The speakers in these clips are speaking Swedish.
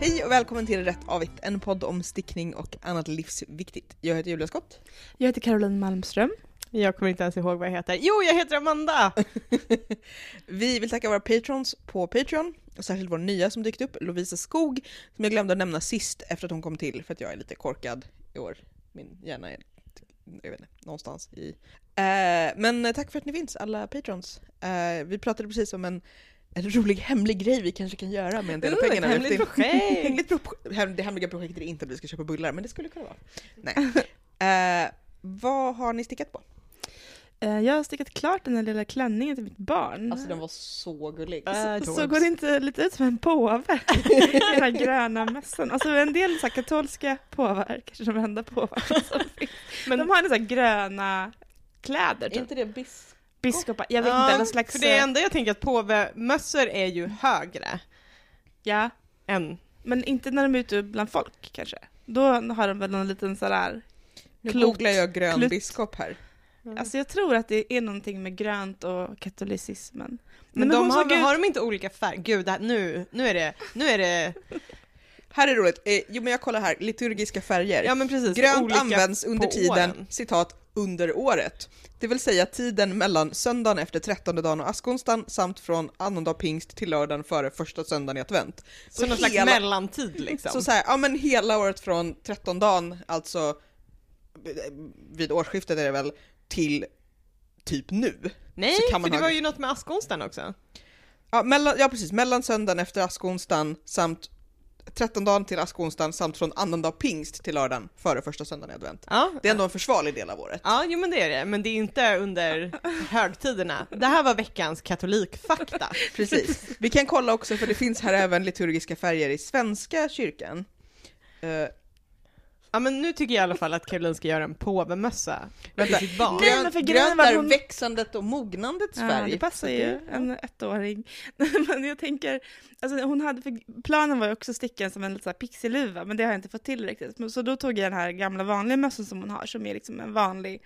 Hej och välkommen till Rätt Avigt, en podd om stickning och annat livsviktigt. Jag heter Julia Skott. Jag heter Caroline Malmström. Jag kommer inte ens ihåg vad jag heter. Jo, jag heter Amanda! Vi vill tacka våra patrons på Patreon, och särskilt vår nya som dykt upp, Lovisa Skog, som jag glömde att nämna sist efter att hon kom till för att jag är lite korkad i år. Min hjärna är, jag vet inte, någonstans i... Eh, men tack för att ni finns, alla patrons. Eh, vi pratade precis om en en rolig hemlig grej vi kanske kan göra med en del av pengarna. ett hemligt projekt. hemligt pro- hem- det hemliga projektet är inte att vi ska köpa bullar, men det skulle kunna vara. Nej. Eh, vad har ni stickat på? Eh, Jag har stickat klart den här lilla klänningen till mitt barn. Alltså den var så gullig. Äh, så går det inte lite ut som en påve den här gröna mössan. Alltså en del så här katolska påvar, kanske de enda påvar som finns. Men, De har en sån här gröna kläder, Är typ. inte det bis? Biskopar. Jag vet ja, inte, någon slags... för det eh, enda jag tänker att påvemössor är ju högre Ja, än... men inte när de är ute bland folk kanske. Då har de väl någon liten sådär... Nu Klot. googlar jag grön Klut. biskop här. Alltså jag tror att det är någonting med grönt och katolicismen. Men, Nej, de hon har, ut- har de inte olika färg? Gud, här, nu, nu är det... Nu är det Här är roligt. Eh, jo men jag kollar här, liturgiska färger. ja men precis. Grönt används under tiden, åren. citat, under året. Det vill säga tiden mellan söndagen efter trettonde dagen och askonsdagen samt från annandag pingst till lördagen före första söndagen i advent. Så någon slags hela- mellantid liksom. Så, så här, ja men hela året från trettondagen, alltså vid årsskiftet är det väl, till typ nu. Nej, så för det ha- var ju något med askonsdagen också. Ja, mellan, ja precis, mellan söndagen efter askonsdagen samt trettondagen till askonsdagen samt från annandag pingst till lördagen före första söndagen i advent. Ja, Det är ändå en försvarlig del av året. Ja, jo men det är det, men det är inte under högtiderna. Det här var veckans katolikfakta. Precis. Vi kan kolla också för det finns här även liturgiska färger i Svenska kyrkan. Eh, Ja men nu tycker jag i alla fall att Caroline ska göra en påvemössa Vänta. till sitt barn. Nej, men för grönt var är hon- växandet och mognandets Ja, färg. det passar ju en ettåring. men jag tänker, alltså hon hade, för planen var ju också att sticka en som en så här pixieluva, men det har jag inte fått till riktigt. Men Så då tog jag den här gamla vanliga mössan som hon har, som är liksom en vanlig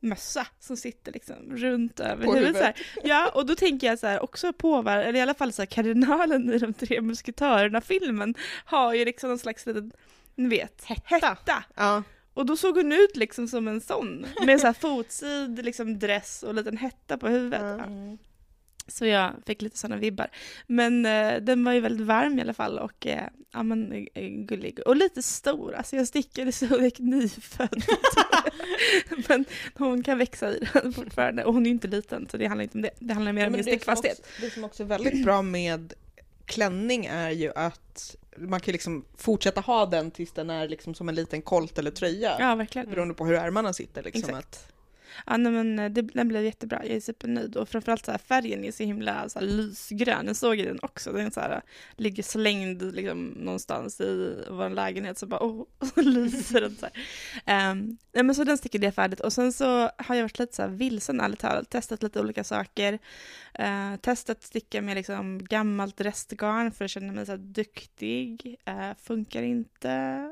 mössa som sitter liksom runt över På huvudet. Så här. huvudet. Ja, och då tänker jag så här, också påvar, eller i alla fall så här, kardinalen i de tre musketörerna-filmen har ju liksom någon slags liten, ni vet, hetta. Ja. Och då såg hon ut liksom som en sån, med så här fotsid, liksom dress och liten hetta på huvudet. Ja. Mm. Så jag fick lite sådana vibbar. Men eh, den var ju väldigt varm i alla fall och eh, ja, men, eh, gullig. Och lite stor, alltså jag stickade så jag gick nyfödd. men hon kan växa i den fortfarande. Och hon är ju inte liten så det handlar inte om det. Det handlar mer Ja, om min stickfasthet. Det som också är väldigt bra med klänning är ju att man kan liksom fortsätta ha den tills den är liksom som en liten kolt eller tröja. Ja, verkligen. Beroende på hur ärmarna sitter. Liksom, Exakt. att, Ja, nej, men eh, det, den blev jättebra. Jag är supernöjd. Och framförallt så här, färgen är så himla så här, lysgrön. Jag såg den också. Den så här, eh, ligger slängd liksom, någonstans i vår lägenhet. Så bara, åh, oh, så lyser den så här. Um, nej, men så den stickade jag färdigt. Och sen så har jag varit lite så här vilsen ärligt talat. Testat lite olika saker. Uh, testat sticka med liksom gammalt restgarn för att känna mig så här duktig. Uh, funkar inte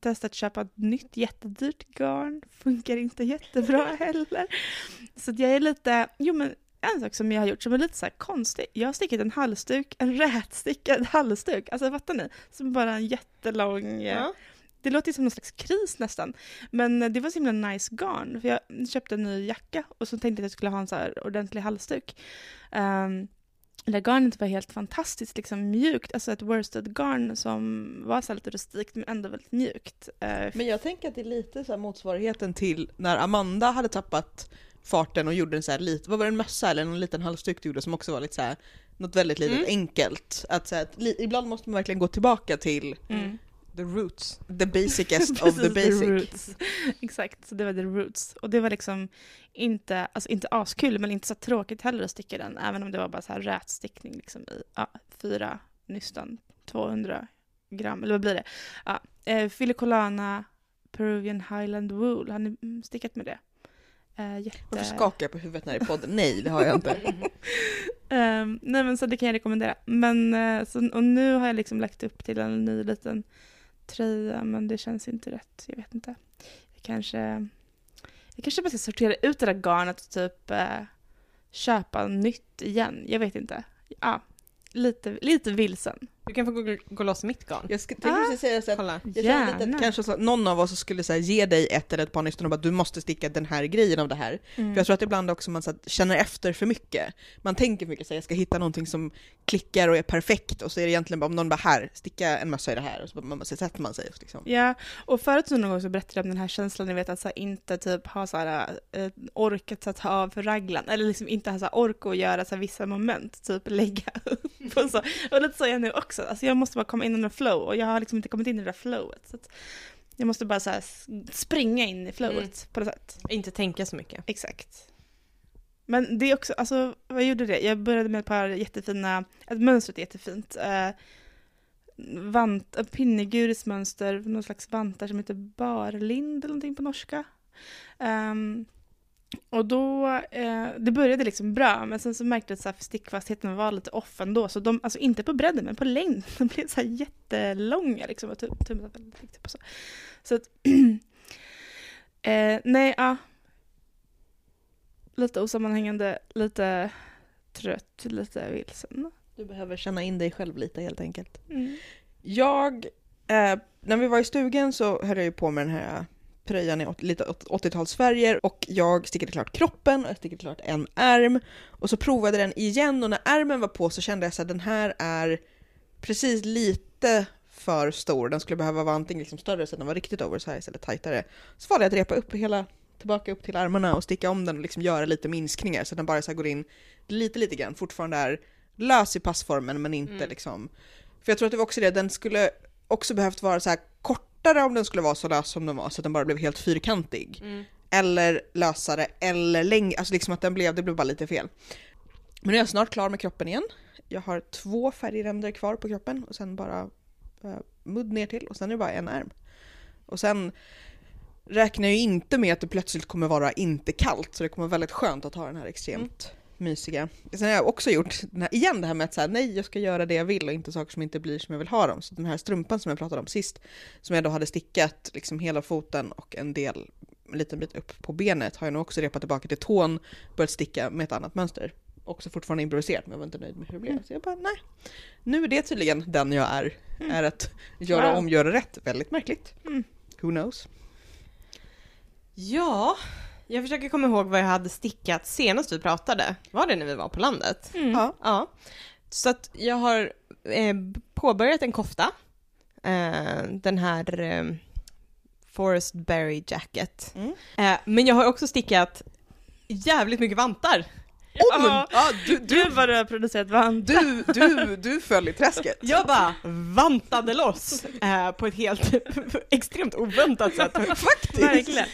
testat köpa ett nytt jättedyrt garn. Funkar inte jättebra heller. Så att jag är lite, jo men en sak som jag har gjort som är lite så här konstig. Jag har stickat en halsduk, en rätstickad halsduk. Alltså fattar ni? Som bara en jättelång... eh, Ja. Det låter som någon slags kris nästan. Men det var så himla nice garn. För jag köpte en ny jacka och så tänkte jag att jag skulle ha en så här ordentlig halsduk. Um, där garnet var helt fantastiskt liksom mjukt, alltså ett worsted garn som var så lite rustikt men ändå väldigt mjukt. Eh, men jag tänker att det är lite så motsvarigheten till när Amanda hade tappat farten och gjorde en så här lite, vad var det, en mössa eller en liten halsduk du gjorde som också var lite så här något väldigt litet Mm. enkelt. Att, så här, ibland måste man verkligen gå tillbaka till mm. The roots. the basicest of the basic. roots. Exakt, så det var the roots. Och det var liksom inte, alltså inte askul, men inte så tråkigt heller att sticka den, även om det var bara så här rätstickning liksom i ja, fyra nystan, 200 gram, eller vad blir det? Ja, eh, Filicolana Peruvian Highland Wool, har ni stickat med det? Eh, jätte... Varför skakar jag på huvudet när det är podden? Nej, det har jag inte. Ehm, nej men så det kan jag rekommendera. Men eh, så, och nu har jag liksom lagt upp till en ny liten tröja men det känns inte rätt. Jag vet inte. Jag kanske, jag kanske bara ska sortera ut det där garnet och typ eh, köpa nytt igen. Jag vet inte. Ja, lite, lite vilsen. Du kan få gå, gå loss mitt garn. Jag tänkte Ah. precis säga så att jag lite Gärna. att kanske så att någon av oss skulle så här, ge dig ett eller ett par nystan och bara du måste sticka den här grejen av det här. Mm. För jag tror att ibland också man så att, känner efter för mycket. Man tänker för mycket, så här, jag ska hitta någonting som klickar och är perfekt och så är det egentligen bara om någon bara här, sticka en mössa i det här och så, man, så sätter man sig. Liksom. Ja, och förut så någon gång så berättade jag om den här känslan, ni vet att så här, inte typ ha så här, eh, orkat att ta av för raglan, eller liksom inte ha så här, ork att göra så här, vissa moment, typ lägga upp och så. Och lite så är jag nu också, alltså jag måste bara komma in i något flow och jag har liksom inte kommit in i det där flowet. Så jag måste bara så springa in i flowet Mm. på något sätt. Inte tänka så mycket. Exakt. Men det är också, alltså vad gjorde det? Jag började med ett par jättefina, ett mönstret är jättefint. Eh, vant, eh, pinnegurusmönster, någon slags vantar som heter barlind eller någonting på norska. Ehm, och då, eh, det började liksom bra, men sen så märkte jag att stickfastheten var lite off ändå. Så de, alltså inte på bredden, men på längd, de blev så här jättelånga liksom. Och tum- riktigt på så. Så att, eh, nej, ja. Lite osammanhängande, lite trött, lite vilsen. Du behöver känna in dig själv lite helt enkelt. Mm. Jag, eh, när vi var i stugan så höll jag ju på med den här tröjan i åt- lite åt- 80-talsfärger och jag stickade klart kroppen och jag stickade klart en ärm och så provade den igen och när ärmen var på så kände jag att den här är precis lite för stor. Den skulle behöva vara antingen liksom större så att den var riktigt oversize eller tajtare. Så valde jag att repa upp hela tillbaka upp till armarna och sticka om den och liksom göra lite minskningar så att den bara så går in lite, lite grann. Fortfarande är lös i passformen men inte Mm. liksom för jag tror att det var också det, den skulle också behövt vara så här kortare om den skulle vara så lös som den var, så att den bara blev helt fyrkantig. Mm. Eller lösare, eller längre, alltså liksom att den blev, det blev bara lite fel. Men nu är jag snart klar med kroppen igen. Jag har två färgränder kvar på kroppen och sen bara uh, mudd ner till och sen är det bara en ärm. Och sen räknar jag ju inte med att det plötsligt kommer vara inte kallt, så det kommer vara väldigt skönt att ha den här extremt mysiga. Sen har jag också gjort, här, igen det här med att säga nej jag ska göra det jag vill och inte saker som inte blir som jag vill ha dem. Så den här strumpan som jag pratade om sist, som jag då hade stickat liksom hela foten och en del, en liten bit upp på benet, har jag nog också repat tillbaka till tån, börjat sticka med ett annat mönster. Också fortfarande improviserat men jag var inte nöjd med hur det blev. Så jag bara nej, nu är det tydligen den jag är, är att göra Wow. om, göra rätt. Väldigt märkligt. Mm. Who knows? Ja, jag försöker komma ihåg vad jag hade stickat senast vi pratade. Var det när vi var på landet? Mm. Ja. Ja. Så att jag har eh, påbörjat en kofta. Eh, den här eh, Forest Berry Jacket. Mm. Eh, men jag har också stickat jävligt mycket vantar. Men, Ja. ja, du, du, Du vad du har producerat vant. du, du, du föll i träsket. Jag bara vantade loss eh, på ett helt extremt oväntat sätt. Faktiskt! Verkligen.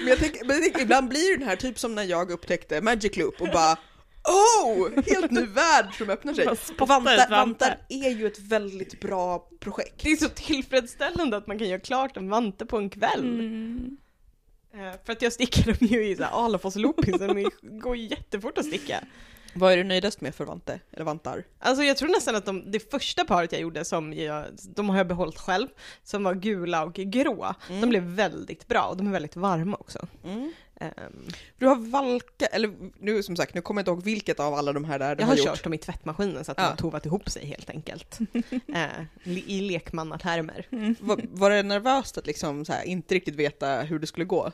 Men jag tänker, men jag tänker, ibland blir det den här typ som när jag upptäckte Magic Loop och bara Oh! Helt ny värld som öppnar sig. Vantar. vantar är ju ett väldigt bra projekt. Det är så tillfredsställande att man kan göra klart en vante på en kväll. Mm. Eh, för att jag stickar dem ju i så här Alafors looping så de går ju jättefort att sticka. Vad är du nöjdast med för vante? Eller vantar? Alltså jag tror nästan att de, det första paret jag gjorde som jag, de har jag behållit själv, som var gula och grå, Mm. de blev väldigt bra och de är väldigt varma också. Mm. Ehm, Du har valka, eller nu som sagt, nu kommer jag inte ihåg vilket av alla de här där du jag har, har gjort. kört dem i tvättmaskinen så att de Ja. har tovat ihop sig helt enkelt. Eh, li- I lekmannatermer. Var, var det nervöst att liksom här, inte riktigt veta hur det skulle gå?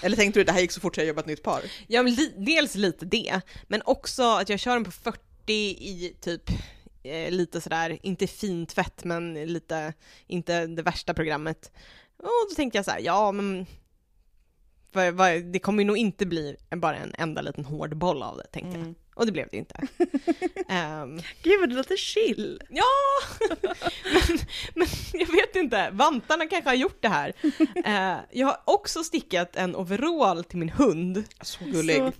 Eller tänkte du det här gick så fort så jag jobbat ett nytt par? Ja, men li- dels lite det, men också att jag kör dem på 40 i typ eh, lite sådär, inte fin tvätt men lite, inte det värsta programmet. Och då tänkte jag så här, ja men för, det kommer ju nog inte bli bara en enda liten hård boll av det tänkte jag. Mm. Och det blev det inte. Ehm, Gud vad det låter chill. ja, men, men jag vet inte, vantarna kanske har gjort det här. Eh, jag har också stickat en overall till min hund. Så gullig. Så.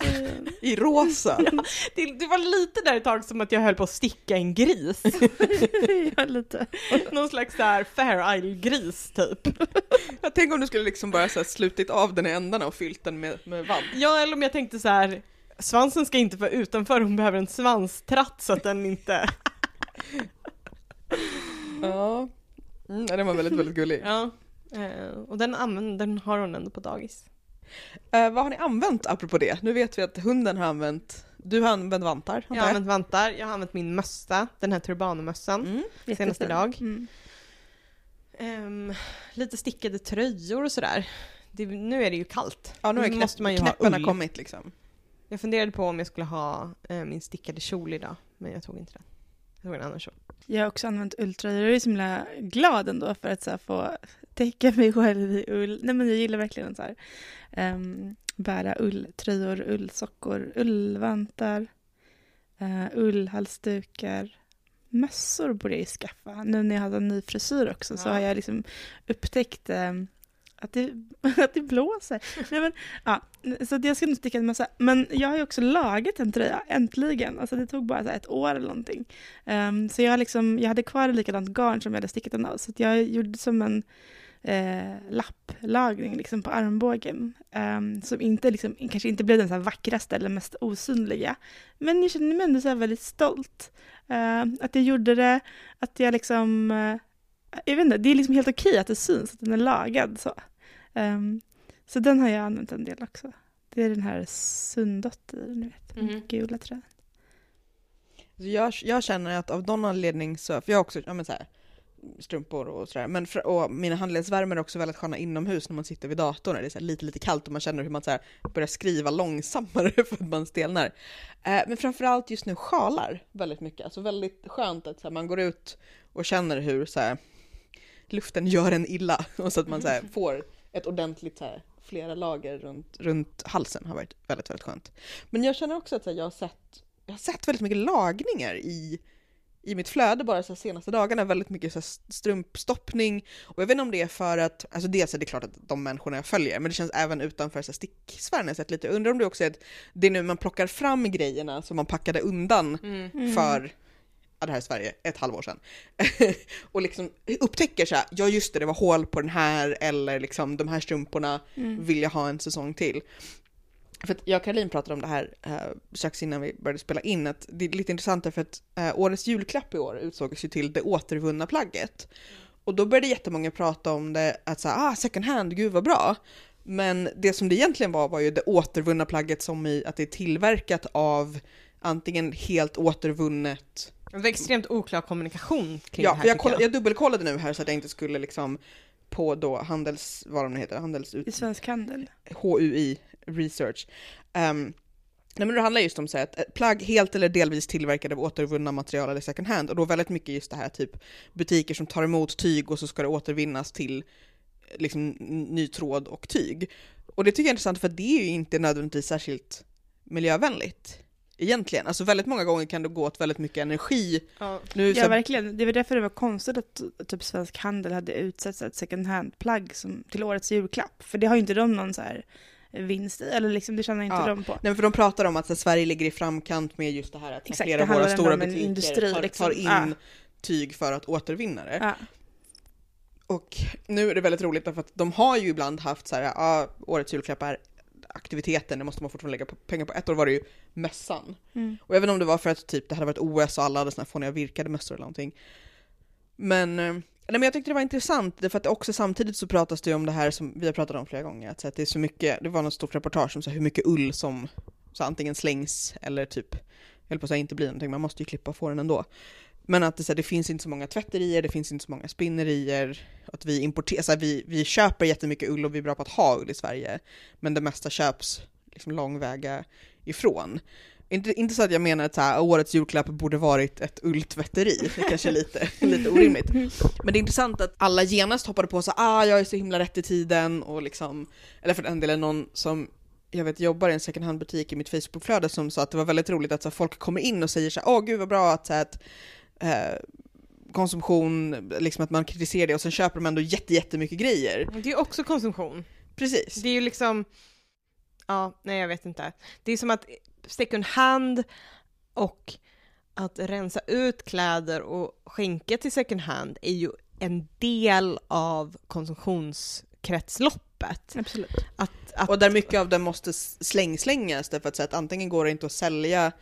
I rosa. Det, det var lite där ett tag som att jag höll på att sticka en gris. ja, lite. Någon slags där Fair Isle-gris typ. Jag tänker om du skulle liksom bara så slutit av den i ändarna och fyllt den med, med vant. Ja, eller om jag tänkte så här. Svansen ska inte vara utanför, hon behöver en svanstratt så att den inte... Ja. Mm, den var väldigt, väldigt gullig. Ja. Eh, och den, använder, den har hon ändå på dagis. Eh, vad har ni använt apropå det? Nu vet vi att hunden har använt Du har använt vantar, Jag har använt vantar, jag har använt min mössa, den här turbanmössan, Mm. senast idag. Mm. Ehm, lite stickade tröjor och sådär. Det, nu är det ju kallt. Ja, nu Nu knäpp, måste man ju ha knäpparna ull. kommit liksom. Jag funderade på om jag skulle ha eh, min stickade kjol idag, men jag tog inte den. Jag tog en annan kjol. Jag har också använt ulltröjor. Jag är så himla glad ändå för att så här, få täcka mig själv i ull. Nej men jag gillar verkligen att så här, ehm, bära ulltröjor, ullsockor, ullvantar, uh, ullhalsdukar. Mössor borde jag ju skaffa. Nu när jag hade en ny frisyr också så Ja. har jag liksom upptäckt ehm, att det, att det blåser. Nej, men, ja, så det jag ska nog sticka en massa, Men jag har ju också lagat en tröja, äntligen. Alltså det tog bara så här ett år eller någonting. Um, så jag, liksom, jag hade kvar likadant garn som jag hade stickat den av. Så att jag gjorde som en eh, lapplagning liksom på armbågen. Um, som inte, liksom, kanske inte blev den så här vackraste eller mest osynliga. Men jag känner mig ändå så här väldigt stolt. Uh, att jag gjorde det, att jag liksom... Eh, jag vet inte, det är liksom helt okej att det syns att den är lagad så. Ehm, så den har jag använt en del också. Det är den här Sundotter, ni vet, Mhm. gula tröjan. Så Jag, jag känner att av någon anledning så, för jag har också ja, men så här, strumpor och sådär, men för, och mina handledsvärmare är också väldigt sköna inomhus när man sitter vid datorn, när det är så här lite lite kallt och man känner hur man så här börjar skriva långsammare för att man stelnar. Eh, men framförallt just nu sjalar väldigt mycket, alltså väldigt skönt att så här, man går ut och känner hur så här, luften gör en illa och så att man så här, får ett ordentligt så här, flera lager runt, runt halsen har varit väldigt, väldigt skönt. Men jag känner också att så här, jag har sett jag har sett väldigt mycket lagningar i, i mitt flöde bara så senaste dagarna, väldigt mycket så här strumpstoppning. Och jag vet inte om det är för att, alltså dels är det klart att de människorna jag följer, men det känns även utanför så sticksfären sett lite. Jag undrar om det också är att det är nu man plockar fram grejerna som man packade undan Mm. för, ja det här är Sverige, ett halvår sedan. och liksom upptäcker så här, ja just det, det var hål på den här, eller liksom de här strumporna Mm. vill jag ha en säsong till. För att jag och Caroline pratade om det här eh, strax innan vi började spela in, att det är lite intressant därför att eh, årets julklapp i år utsågs ju till det återvunna plagget. Och då började jättemånga prata om det, att säga ah second hand, gud vad bra. Men det som det egentligen var var ju det återvunna plagget som i att det är tillverkat av antingen helt återvunnet Det var extremt oklar kommunikation kring Ja, det här för jag, tycker kollade, jag dubbelkollade nu här så att jag inte skulle liksom på då handels, vad de heter, handels I Svensk Handel. HUI research. Um, nej men det handlar just om så här, att ett plagg helt eller delvis tillverkade av återvunna material eller second hand och då väldigt mycket just det här typ butiker som tar emot tyg och så ska det återvinnas till liksom n- ny tråd och tyg. Och det tycker jag är intressant för det är ju inte nödvändigtvis särskilt miljövänligt egentligen. Alltså väldigt många gånger kan det gå åt väldigt mycket energi. Ja. Nu, så Ja, här- verkligen. Det var därför det var konstigt att typ Svensk Handel hade utsett ett second hand-plagg som- till årets julklapp. För det har ju inte de någon så här vinst i, eller liksom det tjänar inte Ja. de på. Nej, men för de pratar om att så, här, Sverige ligger i framkant med just det här att Exakt, flera av våra stora butiker industri, tar, liksom. tar in Ja. tyg för att återvinna det. Ja. Och nu är det väldigt roligt därför att de har ju ibland haft så här, ja, årets julklapp är aktiviteten, det måste man fortfarande lägga pengar på. Ett år var det ju mössan. Mm. Och inte om det var för att typ det hade varit OS och alla hade såna här fåniga virkade mössor eller någonting. Men, eh, nej, men jag tyckte det var intressant, därför att också samtidigt så pratas det ju om det här som vi har pratat om flera gånger, att, så att det är så mycket, det var något stort reportage om så hur mycket ull som så antingen slängs eller typ, jag höll på att säga inte blir någonting, man måste ju klippa och få den ändå. Men att det, så här, det finns inte så många tvätterier, det finns inte så många spinnerier, att vi importerar, så här, vi, vi köper jättemycket ull och vi är bra på att ha ull i Sverige, men det mesta köps liksom långväga ifrån. Inte, inte så att jag menar att så här, årets julklapp borde varit ett ulltvätteri, det kanske är lite, lite orimligt. Men det är intressant att alla genast hoppade på så ah jag är så himla rätt i tiden och liksom, eller för den delen någon som jag vet jobbar i en second hand butik i mitt Facebookflöde som sa att det var väldigt roligt att så här, folk kommer in och säger så här, åh gud vad bra att, så här, att eh, konsumtion, liksom att man kritiserar det och sen köper de ändå jätte, jättemycket grejer. Det är ju också konsumtion. Precis. Det är ju liksom, ja, nej jag vet inte. Det är som att second hand och att rensa ut kläder och skänka till second hand är ju en del av konsumtionskretsloppet. Absolut. Att, att, Och där mycket av det måste slängslängas därför att, så att antingen går det inte att sälja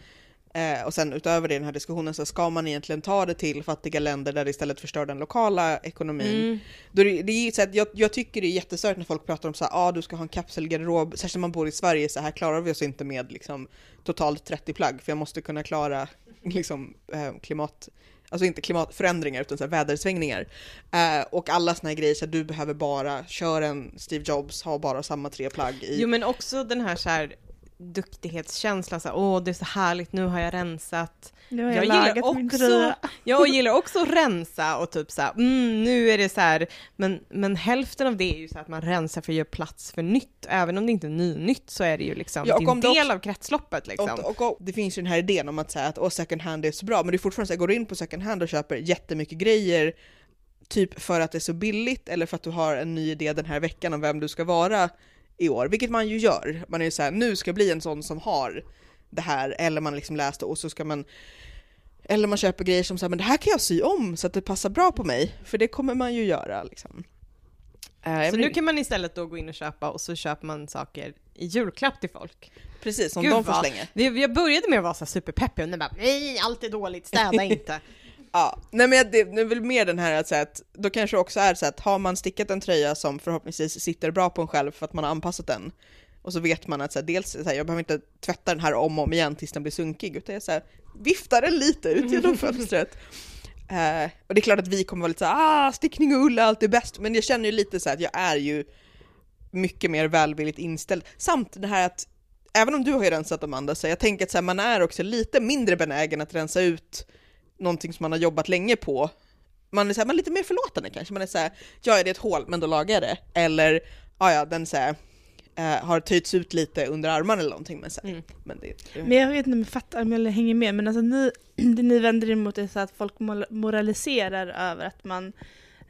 Eh, och sen utöver det den här diskussionen så ska man egentligen ta det till fattiga länder där det istället förstör den lokala ekonomin. Mm. Då det, det är så att jag, jag tycker det är jättestört när folk pratar om så här, ah, du ska ha en kapselgarderob, särskilt när man bor i Sverige, så här klarar vi oss inte med liksom, totalt 30 plagg, för jag måste kunna klara liksom, eh, klimat, alltså inte klimatförändringar utan så vädersvängningar. Eh, och alla såna här grejer, så här, du behöver bara köra en Steve Jobs, ha bara samma tre plagg i. Jo men också den här, så här duktighetskänslan, så här, åh det är så härligt, nu har jag rensat. Nu har jag, Jag gillar också- tröja. Jag gillar också att rensa och typ så här, mm, nu är det så här, men, men hälften av det är ju så att man rensar för att göra plats för nytt. Även om det inte är nynytt så är det ju liksom, Ja, och det är om en del också- av kretsloppet liksom. Och, och, och det finns ju den här idén om att säga att åh, second hand är så bra, men det är fortfarande så att går du in på second hand och köper jättemycket grejer, typ för att det är så billigt eller för att du har en ny idé den här veckan om vem du ska vara i år, vilket man ju gör. Man är ju så här, nu ska jag bli en sån som har det här, eller man liksom läste och så ska man eller man köper grejer som säger men det här kan jag sy om så att det passar bra på mig, för det kommer man ju göra liksom. Jag Så nu kan man istället då gå in och köpa och så köper man saker i julklapp till folk. Precis, som Gud, de får slänga. Jag började med att vara så superpeppig och nu bara nej, allt är dåligt, städa inte. Ja, nej men det, det är väl mer den här att, säga att då kanske också är så att har man stickat en tröja som förhoppningsvis sitter bra på en själv för att man har anpassat den och så vet man att så här, dels så här, jag behöver inte tvätta den här om och om igen tills den blir sunkig utan jag så här, viftar den lite ut genom fönstret. Eh, och det är klart att vi kommer vara lite så här, ah stickning och ull är alltid bäst men jag känner ju lite så här att jag är ju mycket mer välvilligt inställd. Samt det här att även om du har ju rensat Amanda så jag tänker att så man är också lite mindre benägen att rensa ut någonting som man har jobbat länge på. Man är, så här, man är lite mer förlåtande kanske. Man är så här, ja det är ett hål men då lagar jag det. Eller, ja ja den så här, eh, har töjts ut lite under armarna eller någonting. Men, så Mm. men det, Men jag vet inte om jag fattar om jag hänger med, men alltså ni, det ni vänder er emot är så att folk moraliserar över att man...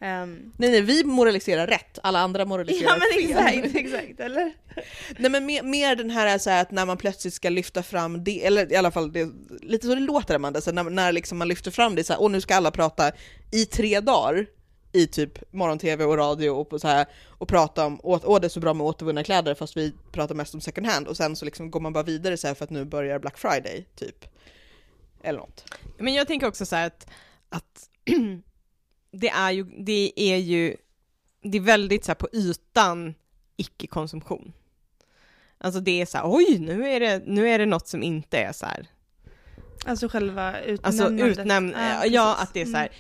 ehm, Nej nej, vi moraliserar rätt, alla andra moraliserar ja men fel. exakt, exakt, eller? Nej men mer, mer den här, så här att när man plötsligt ska lyfta fram det, eller i alla fall det, lite så det låter Amanda, så när, när liksom man lyfter fram det så här, och nu ska alla prata i tre dagar i typ morgon-tv och radio och, så här, och prata om åt, åh det är så bra med återvunna kläder fast vi pratar mest om second hand och sen så liksom går man bara vidare så här för att nu börjar Black Friday typ. Eller något. Men jag tänker också så här att, att det är ju, det är ju, det är väldigt så här på ytan icke-konsumtion. Alltså det är så här, oj, nu är det, nu är det något som inte är så här, Alltså själva utnämnandet. alltså utnämn, ja, precis. att det är så Mm. här,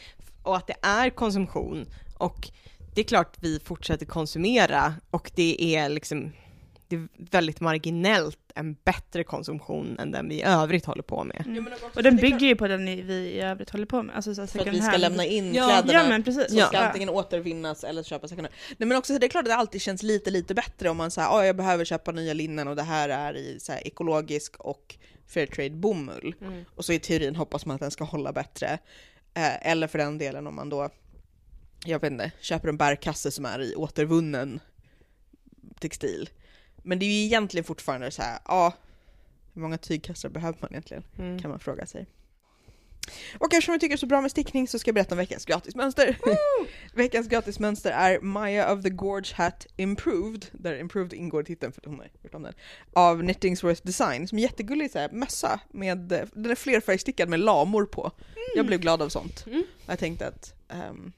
och att det är konsumtion och det är klart vi fortsätter konsumera och det är liksom, det är väldigt marginellt en bättre konsumtion än den vi i övrigt håller på med. Mm. Och den bygger ju på den vi i övrigt håller på med. Alltså så här För att vi ska hand. lämna in Ja, kläderna. Ja men precis. som Ja. ska antingen återvinnas eller köpas second hand. Nej men också det är klart att det alltid känns lite lite bättre om man säger att jag behöver köpa nya linnen och det här är i så här, ekologisk och fairtrade bomull. Mm. Och så i teorin hoppas man att den ska hålla bättre. Eh, eller för den delen om man då, jag vet inte, köper en bärkasse som är i återvunnen textil. Men det är ju egentligen fortfarande så här, ja, hur många tygkassar behöver man egentligen? Mm. kan man fråga sig. Och eftersom jag tycker det är så bra med stickning så ska jag berätta om veckans gratismönster. veckans gratismönster är Maya of the Gorge Hat Improved, där Improved ingår i titeln för att hon har gjort om den, av Knittingsworth Design, som är jättegullig så här, mössa med, den är flerfärgstickad med lamor på. Jag blev glad av sånt. Mm. Jag tänkte att ehm, man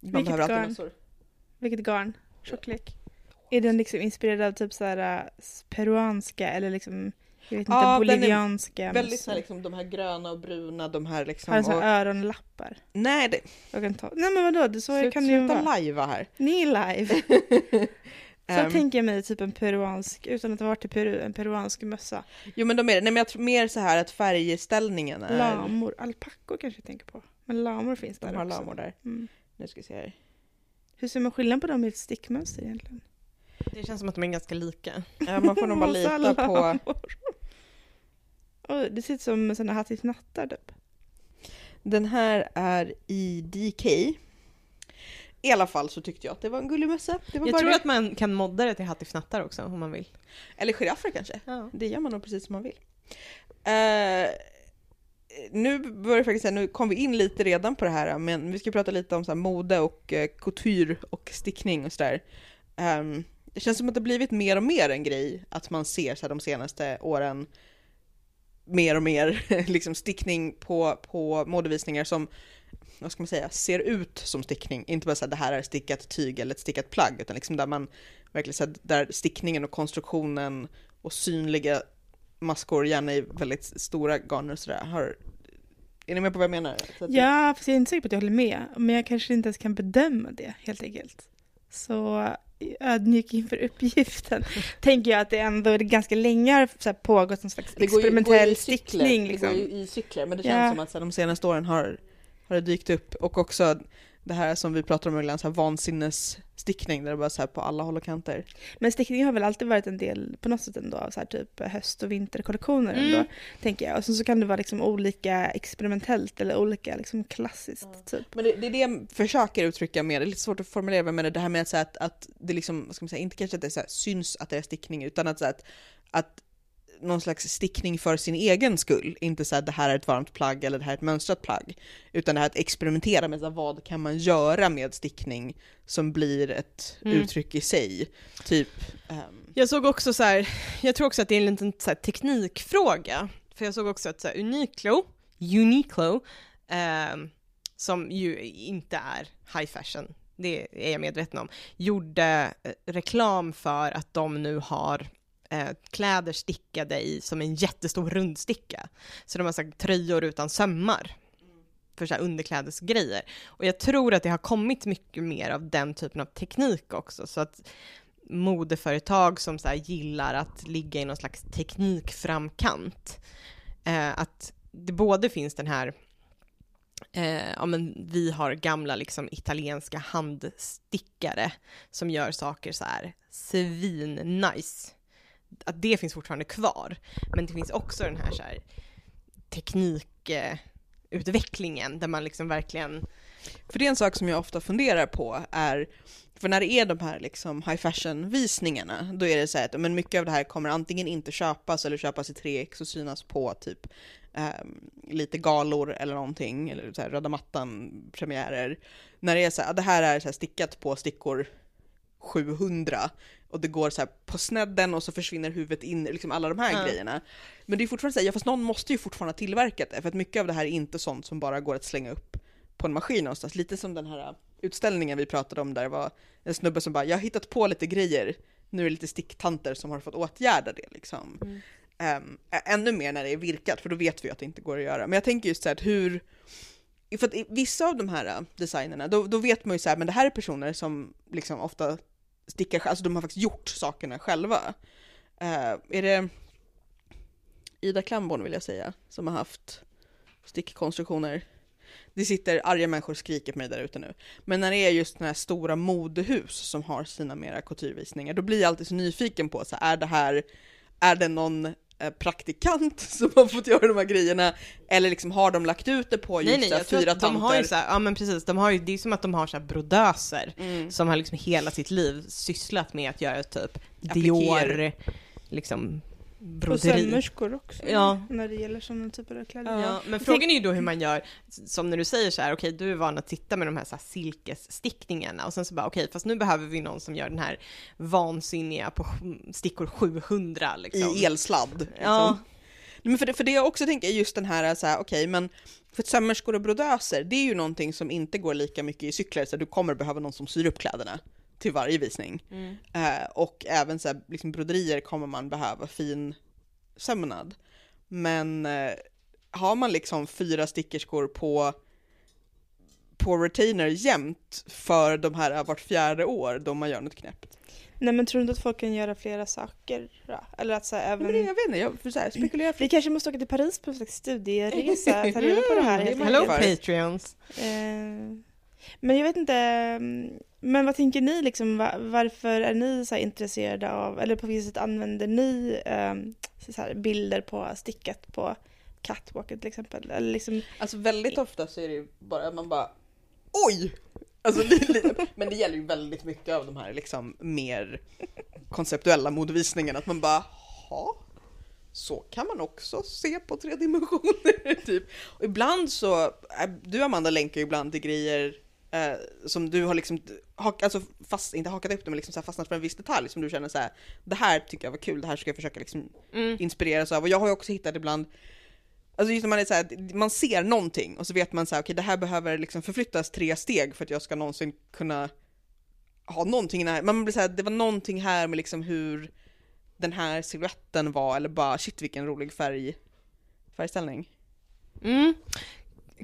Vilket behöver alltid garn? mössor. Vilket garn? Tjocklek? Är den liksom inspirerad av typ så här äh, peruanska eller liksom, jag vet inte, Ja, den är bolivianska? Väldigt mössor? så här, liksom, de här gröna och bruna, de här liksom. Har den och, öronlappar? nej, det, Jag kan ta. Nej men vadå, det, så slut, kan det ju sluta vara. lajva här. Ni är live. Så Ehm. tänker jag mig typ en peruansk, utan att ha varit i Peru, en peruansk mössa. Jo men de är det. Nej men jag tror mer så här att färgställningen är... Lamor, alpackor kanske jag tänker på. Men lamor finns där De har också. lamor där. Mm. Nu ska vi se här. Hur ser man skillnad på dem i ett stickmönster egentligen? Det känns som att de är ganska lika. Ja, man får nog bara lita på... Oj, det ser ut som sådana hattifnattar typ. Den här är i DK. I alla fall så tyckte jag att det var en gullig mössa. Det var Jag tror det. att man kan modda det till hattifnattar också om man vill. Eller giraffer kanske. Ja. Det gör man nog precis som man vill. Eh, nu börjar faktiskt säga, nu kom vi in lite redan på det här, men vi ska prata lite om så mode och uh, couture och stickning och sådär. Ehm, det känns som att det blivit mer och mer en grej att man ser så här, de senaste åren mer och mer liksom stickning på, på modevisningar som vad ska man säga, ser ut som stickning. Inte bara så att det här är stickat tyg eller ett stickat plagg, utan liksom där man verkligen så här, där stickningen och konstruktionen och synliga maskor, gärna i väldigt stora garner och sådär, har är ni med på vad jag menar? Så Ja, fast jag är inte säker på att jag håller med. Men jag kanske inte ens kan bedöma det, helt enkelt. Så ödmjuk inför uppgiften tänker jag att det ändå är ganska länge har så här pågått någon slags Det experimentell går ju i cykler, stickning. Det Liksom. går ju i cykler, men det Ja. känns som att så här, de senaste åren har, har det dykt upp. Och också det här som vi pratar om ibland, så här vansinnesstickning, där det bara så här på alla håll och kanter. Men stickning har väl alltid varit en del på något sätt ändå av så här typ höst och vinterkollektioner Mm. ändå, tänker jag. Och sen så kan det vara liksom olika experimentellt eller olika liksom klassiskt typ. Men det, det är det jag försöker uttrycka med, det är lite svårt att formulera menar, det här med att, så här, att, att det liksom, vad ska man säga, inte kanske att det så här, syns att det är stickning, utan att, så här, att, att någon slags stickning för sin egen skull, inte så att det här är ett varmt plagg eller det här är ett mönstrat plagg, utan det här att experimentera med så här, vad kan man göra med stickning som blir ett Mm. uttryck i sig. Typ, ehm, Jag såg också så här, jag tror också att det är en liten så här, teknikfråga. För jag såg också att så här, Uniqlo, Uniqlo, ehm, som ju inte är high fashion, det är jag medveten om, gjorde eh, reklam för att de nu har eh, kläder stickade i som en jättestor rundsticka. Så de har sagt tröjor utan sömmar för så här underklädesgrejer. Och jag tror att det har kommit mycket mer av den typen av teknik också, så att modeföretag som så här gillar att ligga i någon slags teknikframkant. Eh, att det både finns den här, eh, ja men vi har gamla liksom italienska handstickare som gör saker så här svin-nice. Att det finns fortfarande kvar. Men det finns också den här, så här teknikutvecklingen där man liksom verkligen För det är en sak som jag ofta funderar på är, för när det är de här liksom high fashion visningarna, då är det så här att men mycket av det här kommer antingen inte köpas eller köpas i 3x och synas på typ Um, lite galor eller någonting, eller så här röda mattan premiärer. När det är så här, det här är så här stickat på stickor 700 och det går så på snedden och så försvinner huvudet in, liksom alla de här Ja. grejerna. Men det är fortfarande så här, ja fast någon måste ju fortfarande ha tillverkat det, för att mycket av det här är inte sånt som bara går att slänga upp på en maskin någonstans. Lite som den här utställningen vi pratade om där det var en snubbe som bara, jag har hittat på lite grejer, nu är det lite sticktanter som har fått åtgärda det liksom. Mm. Ä- ännu mer när det är virkat, för då vet vi att det inte går att göra. Men jag tänker just så här att hur, för att vissa av de här äh, designerna, då, då vet man ju så här, men det här är personer som liksom ofta sticka, alltså de har faktiskt gjort sakerna själva. Uh, är det Ida Klamborn vill jag säga, som har haft stickkonstruktioner. Det sitter arga människor och skriker på mig där ute nu. Men när det är just sådana här stora modehus som har sina mera couturevisningar, då blir jag alltid så nyfiken på, så här, är det här, är det någon praktikant som har fått göra de här grejerna? Eller liksom har de lagt ut det på just Nej nej, fyra att de har ju tanter? så här, ja men precis, de har ju, det är som att de har så här brodöser Mm. som har liksom hela sitt liv sysslat med att göra typ Appliker. Dior, liksom Och broderi. sömmerskor också, Ja. när det gäller sådana typer av kläder. Ja, men frågan är ju då hur man gör, som när du säger så här, okej du är van att sitta med de här, så här silkesstickningarna och sen så bara okej, fast nu behöver vi någon som gör den här vansinniga på stickor 700 liksom. I elsladd. Liksom. Ja. Men för, det, för det jag också tänker är just den här, så här okej men för sömmerskor och brodöser, det är ju någonting som inte går lika mycket i cykler, så du kommer behöva någon som syr upp kläderna till varje visning. Mm. Eh, och även så här, liksom broderier kommer man behöva fin sömnad. Men eh, har man liksom fyra stickerskor på på retainer jämt för de här vart fjärde år då man gör något knäppt. Nej men tror du inte att folk kan göra flera saker då? Eller att så här, även... Men jag vet inte, jag så här, spekulera Vi kanske måste åka till Paris på en slags studieresa, ta reda på det här Mm, Hello Patreons! Eh, men jag vet inte, mm, men vad tänker ni liksom, varför är ni så här intresserade av, eller på vilket sätt använder ni ehm, så här bilder på stickat på catwalken till exempel? Eller liksom, Alltså väldigt ofta så är det ju bara att man bara oj! Alltså, men det gäller ju väldigt mycket av de här liksom mer konceptuella modevisningarna att man bara ha så kan man också se på tre dimensioner typ. Och ibland så, äh, du Amanda länkar ju ibland till grejer eh, som du har liksom, hak, alltså fast, inte hakat upp det men liksom så fastnat för en viss detalj som du känner så här, det här tycker jag var kul, det här ska jag försöka liksom Mm. inspireras av. Och jag har ju också hittat ibland, alltså just när man är så här, man ser någonting och så vet man så här, okej det här behöver liksom förflyttas tre steg för att jag ska någonsin kunna ha någonting här. Man blir så här, det var någonting här med liksom hur den här siluetten var, eller bara shit vilken rolig färg, färgställning. Mm.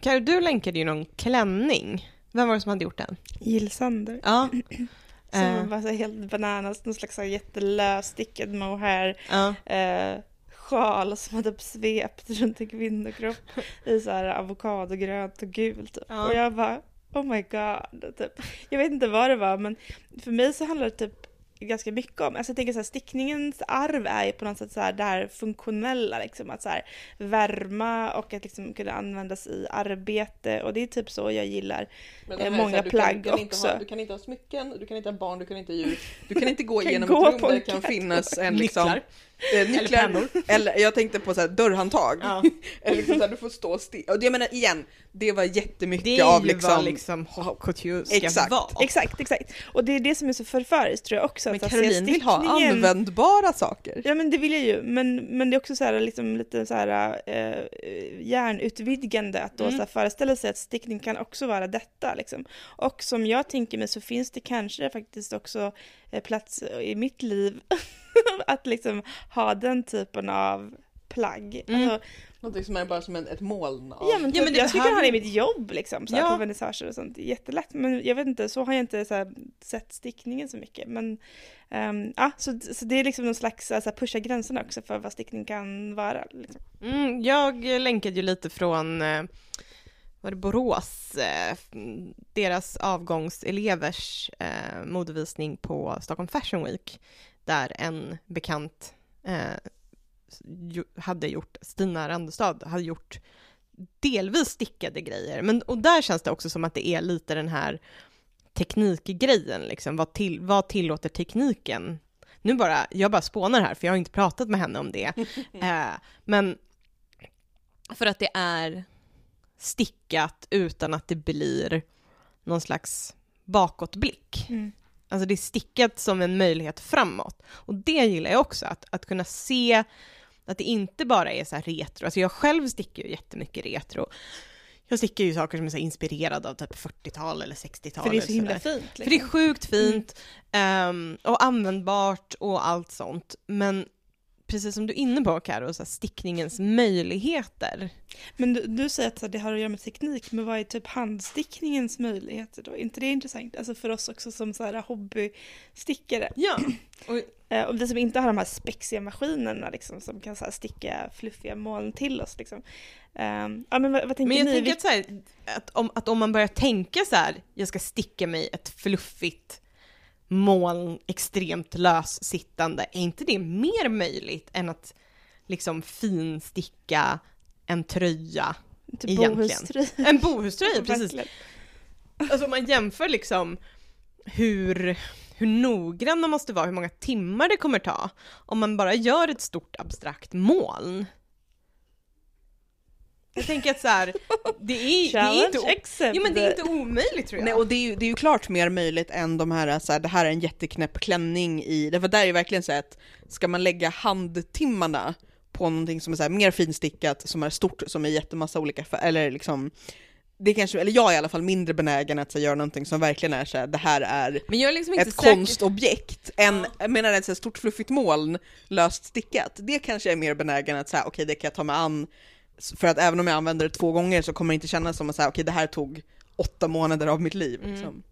Karo, du länkade ju någon klänning. Vem var det som hade gjort den? Jill Sander. Ja. Som Eh, var så helt bananas, någon slags så här jättelös stickad mohair. ja. Eh, sjal som hade typ svept runt en kvinnokropp i så här avokadogrönt och gult. Typ. Ja. Och jag bara oh my god. Typ. Jag vet inte vad det var men för mig så handlar det typ ganska mycket om, alltså jag tänker så här, stickningens arv är ju på något sätt så här det här funktionella liksom att så här värma och att liksom kunna användas i arbete och det är typ så jag gillar. Eh, många här, du plagg kan, du kan Inte också. ha, du kan inte ha smycken, du kan inte ha barn, du kan inte ha djur. Du kan inte gå Kan igenom gå ett rum där det kan finnas en liksom, Nycklar. Eh, nycklar. pennor. Eller jag tänkte på så här, dörrhandtag. Ja. Eller liksom så här, du får stå still. Och jag menar igen, det var jättemycket Det av liksom... liksom haute couture ska Exakt. Exakt, exakt. Och det är det som är så förföriskt tror jag också. Men att så här, se Caroline vill ha användbara saker. Ja men det vill jag ju, men, men det är också så här, liksom, lite så här eh, hjärnutvidgande att då Mm. så här, föreställa sig att stickning kan också vara detta. Liksom. Och som jag tänker mig så finns det kanske faktiskt också eh, plats i mitt liv att liksom ha den typen av plagg. Mm. Alltså, Någonting som är bara som en, ett moln av... ja, men, typ, men det jag skulle kunna ha det i mitt jobb liksom, så Ja. på vernissager och sånt. Jättelätt, men jag vet inte, så har jag inte så här, sett stickningen så mycket. Men ehm, ja, så, så det är liksom någon slags alltså, pusha gränserna också för vad stickning kan vara. Liksom. Mm, jag länkade ju lite från eh, var det Borås, eh, deras avgångselevers eh, modevisning på Stockholm Fashion Week, där en bekant eh, hade gjort, Stina Randestad, hade gjort delvis stickade grejer, men och där känns det också som att det är lite den här teknikgrejen, liksom, vad, till, vad tillåter tekniken? Nu bara, jag bara spånar här, för jag har inte pratat med henne om det, eh, men för att det är stickat utan att det blir någon slags bakåtblick. Mm. Alltså det är stickat som en möjlighet framåt. Och det gillar jag också, att, att kunna se att det inte bara är så här retro. Alltså jag själv stickar ju jättemycket retro. Jag stickar ju saker som är så inspirerade av typ 40-tal eller 60-tal. För det är så himla fint. För det är Liksom. sjukt fint ehm, och användbart och allt sånt. Men precis som du är inne på Karo, så stickningens möjligheter. Men du, du säger att det har att göra med teknik, men vad är typ handstickningens möjligheter då? Är inte det intressant? Alltså för oss också som så här hobbystickare. Ja, och Eh, och vi som inte har de här spexiga maskinerna liksom, som kan så sticka fluffiga moln till oss. Liksom. Ehm, ja, men vad, vad tänker Men jag ni? tänker att, så här, att, om, att om man börjar tänka så här, jag ska sticka mig ett fluffigt moln, extremt lössittande, är inte det mer möjligt än att liksom finsticka en tröja? typ bohuströja. En bohuströja, precis. Alltså om man jämför liksom hur, hur noggrann man måste vara, hur många timmar det kommer ta, om man bara gör ett stort abstrakt moln. Jag tänker att så här, det är, det är inte, accepted. jo, men det är inte omöjligt tror jag. Nej, och det är, ju, det är ju klart mer möjligt än de här, så här, det här är en jätteknäpp klänning i, därför där är ju verkligen så att ska man lägga handtimmarna på någonting som är så här, mer finstickat, som är stort, som är jättemassa olika färger, eller liksom det kanske, eller jag är i alla fall mindre benägen att så, göra någonting som verkligen är så här, det här är men jag är liksom inte ett säker. konstobjekt, än, jag menar ett så här stort fluffigt moln, löst stickat. Det kanske jag är mer benägen att säga, okej det kan jag ta mig an, för att även om jag använder det två gånger så kommer det inte kännas som att säga, okej det här tog åtta månader av mitt liv. Mm. Liksom.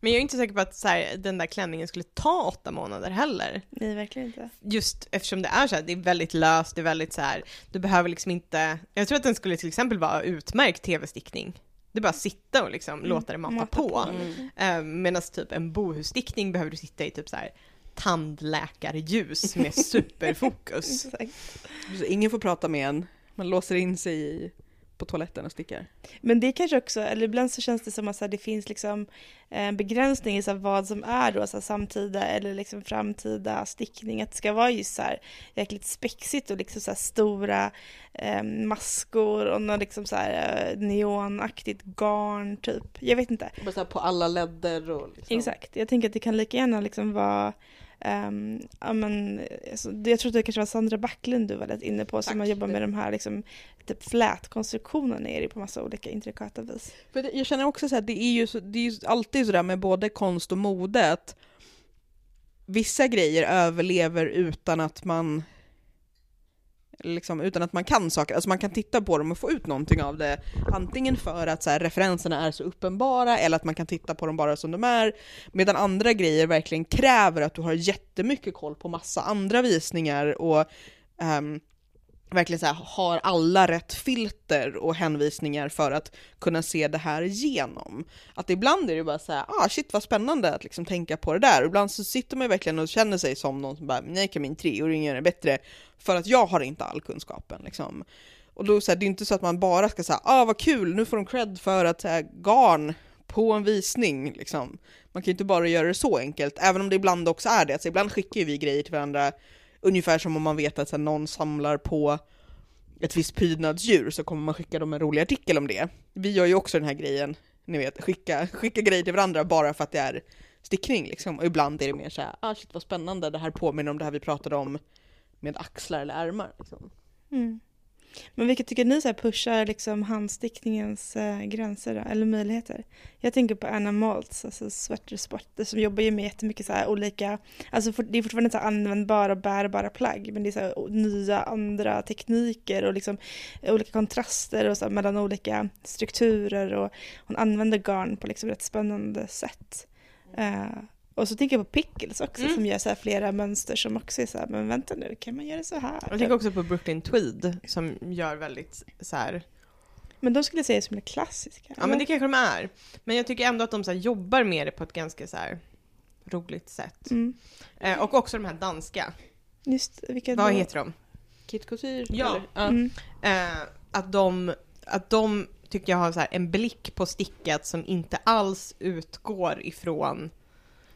Men jag är inte säker på att så här, den där klänningen skulle ta åtta månader heller. Nej, verkligen inte. Just eftersom det är så här, det är väldigt löst, det är väldigt så här, du behöver liksom inte, jag tror att den skulle till exempel vara utmärkt tv-stickning. Det är bara att sitta och liksom låta det mata, mata på. på. Mm. Eh, Medan typ en bohusstickning behöver du sitta i typ så här tandläkarljus med superfokus. Ingen får prata med en, man låser in sig i på toaletten och stickar. Men det kanske också, eller ibland så känns det som att så här, det finns liksom en begränsning i så här, vad som är då så här, samtida eller liksom framtida stickning. Att det ska vara just så här jäkligt spexigt och liksom så här stora eh, maskor och något liksom så här eh, neonaktigt garn typ. Jag vet inte. Bara så här på alla ledder och liksom. Exakt. Jag tänker att det kan lika gärna liksom vara Um, ja, men, alltså, jag tror att det kanske var Sandra Backlund du var lite inne på som Tack. har jobbat med de här liksom, typ flätkonstruktionerna är det på massa olika intrikata vis. För det- jag känner också så här, det är ju, så, det är ju alltid sådär med både konst och mode att vissa grejer överlever utan att man liksom, utan att man kan saker, alltså man kan titta på dem och få ut någonting av det, antingen för att så här, referenserna är så uppenbara eller att man kan titta på dem bara som de är, medan andra grejer verkligen kräver att du har jättemycket koll på massa andra visningar och um, verkligen så här, har alla rätt filter och hänvisningar för att kunna se det här igenom. Att ibland är det bara så här, ah shit vad spännande att liksom tänka på det där. Och ibland så sitter man ju verkligen och känner sig som någon som bara, nej kan min treåring göra det bättre för att jag har inte all kunskapen liksom. Och då så här, det är inte så att man bara ska säga, ah vad kul, nu får de cred för att så här, garn på en visning liksom. Man kan ju inte bara göra det så enkelt, även om det ibland också är det. Alltså, ibland skickar ju vi grejer till varandra ungefär som om man vet att så här, någon samlar på ett visst prydnadsdjur så kommer man skicka dem en rolig artikel om det. Vi gör ju också den här grejen, ni vet, skicka, skicka grejer till varandra bara för att det är stickning liksom. Och ibland är det mer så här, ah shit vad spännande, det här påminner om det här vi pratade om med axlar eller ärmar. Liksom. Mm. Men vilka tycker ni så pushar liksom handstickningens eh, gränser då, eller möjligheter? Jag tänker på Anna Maltz, alltså Sweater Sport, som jobbar ju med jättemycket så här olika, alltså for, det är fortfarande så användbara och bärbara plagg, men det är så här nya andra tekniker och liksom olika kontraster och så här mellan olika strukturer och hon använder garn på liksom rätt spännande sätt. Eh, och så tänker jag på Pickles också Mm. som gör så här flera mönster som också är så här, men vänta nu, kan man göra så här? Jag tänker också på Brooklyn Tweed som gör väldigt så här. Men de skulle jag säga som är klassiska. ja men det kanske de är. Men jag tycker ändå att de så här, jobbar med det på ett ganska så här roligt sätt. Mm. Eh, och också de här danska, Just vilka vad då? heter de? Kit Couture? Ja. eller? ja. Mm. Eh, att de, att de tycker jag har så här en blick på stickat som inte alls utgår ifrån,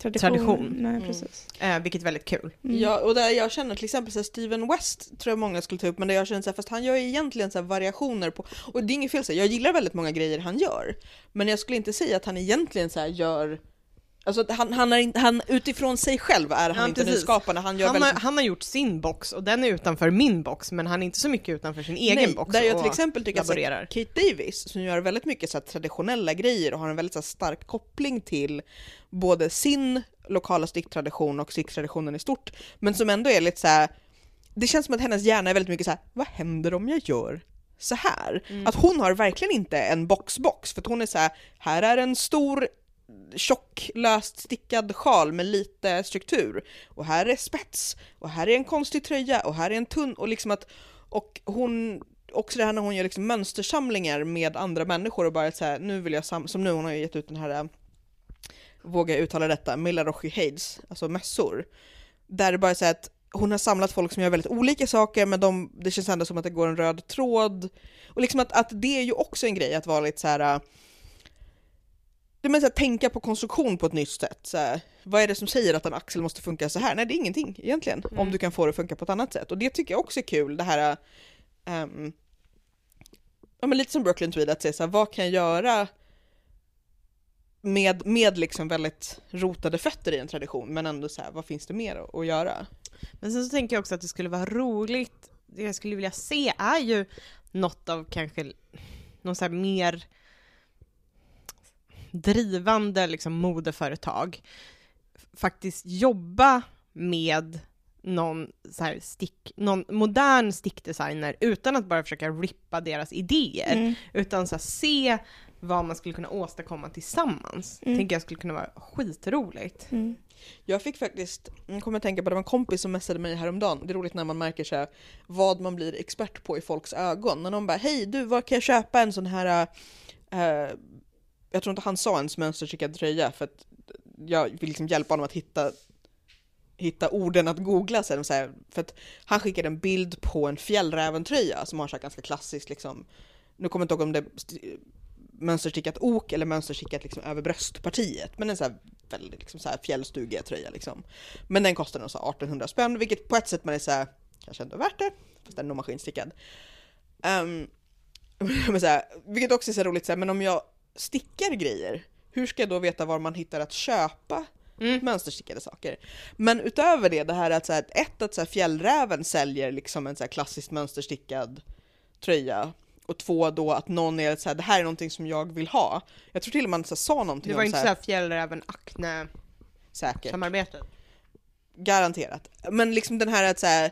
Tradition. Tradition. Nej, Mm. precis. eh, vilket är väldigt kul. Mm. Ja, och där jag känner till exempel så här, Steven West tror jag många skulle ta upp, men där jag känner så här, fast han gör ju egentligen så här variationer på, och det är inget fel så här, jag gillar väldigt många grejer han gör, men jag skulle inte säga att han egentligen så här gör Alltså att han, han är han, utifrån sig själv är han Ja, inte precis. nyskapande, han gör Han väldigt har, han har gjort sin box och den är utanför min box men han är inte så mycket utanför sin egen Nej, box där jag till exempel tycker att laborerar. Kate Davis, som gör väldigt mycket så här, traditionella grejer och har en väldigt så här, stark koppling till både sin lokala sticktradition och sticktraditionen i stort, men som ändå är lite så här. det känns som att hennes hjärna är väldigt mycket så här: vad händer om jag gör så här? Mm. Att hon har verkligen inte en box-box, för att hon är så här, här är en stor tjock löst stickad sjal med lite struktur och här är spets och här är en konstig tröja och här är en tunn och liksom att och hon också det här när hon gör liksom mönstersamlingar med andra människor och bara så här, nu vill jag sam som nu hon har ju gett ut den här eh, vågar jag uttala detta, Milla Milarochi Hades, alltså mössor. Där det bara är så här att hon har samlat folk som gör väldigt olika saker men de, det känns ändå som att det går en röd tråd. Och liksom att, att det är ju också en grej att vara lite så här. Eh, det är så här, tänka på konstruktion på ett nytt sätt. Så här, vad är det som säger att en axel måste funka så här? Nej, det är ingenting egentligen. Om Mm. du kan få det att funka på ett annat sätt. Och det tycker jag också är kul, det här... ehm, ja, men lite som Brooklyn Tweed, att säga så här, vad kan jag göra med, med liksom väldigt rotade fötter i en tradition, men ändå så här, vad finns det mer att, att göra? Men sen så tänker jag också att det skulle vara roligt, det jag skulle vilja se är ju något av kanske någon så här mer drivande liksom modeföretag faktiskt jobba med någon, så här stick, någon modern stickdesigner utan att bara försöka rippa deras idéer, Mm. utan så här, se vad man skulle kunna åstadkomma tillsammans. Mm. Tänker jag skulle kunna vara skitroligt. Mm. Jag fick faktiskt, jag kommer att tänka på, det var en kompis som messade mig häromdagen. Det är roligt när man märker så här, vad man blir expert på i folks ögon. När någon bara, hej du, var kan jag köpa en sån här, eh, jag tror inte han sa ens mönsterstickad tröja för att jag vill liksom hjälpa honom att hitta hitta orden att googla sen. Så här, för att han skickade en bild på en fjällräventröja som har så här ganska klassiskt liksom nu kommer jag inte ihåg om det är mönsterstickat ok eller mönsterstickat liksom över bröstpartiet. Men en så här väldigt liksom så här fjällstugiga tröja liksom. Men den kostade nog så 1800 spänn, vilket på ett sätt man är så här, kanske ändå värt det, fast den är nog maskinstickad. Um, men så här, vilket också är så här roligt, så här, men om jag stickar grejer, hur ska jag då veta var man hittar att köpa Mm. mönsterstickade saker? Men utöver det, det här att så här, ett att så här, fjällräven säljer liksom en så här klassiskt mönsterstickad tröja och två då att någon är så här, det här är någonting som jag vill ha. Jag tror till och med man så här, sa någonting Det var om inte så här, såhär fjällräven Acne-samarbetet. säkert. Garanterat. Men liksom den här att så här,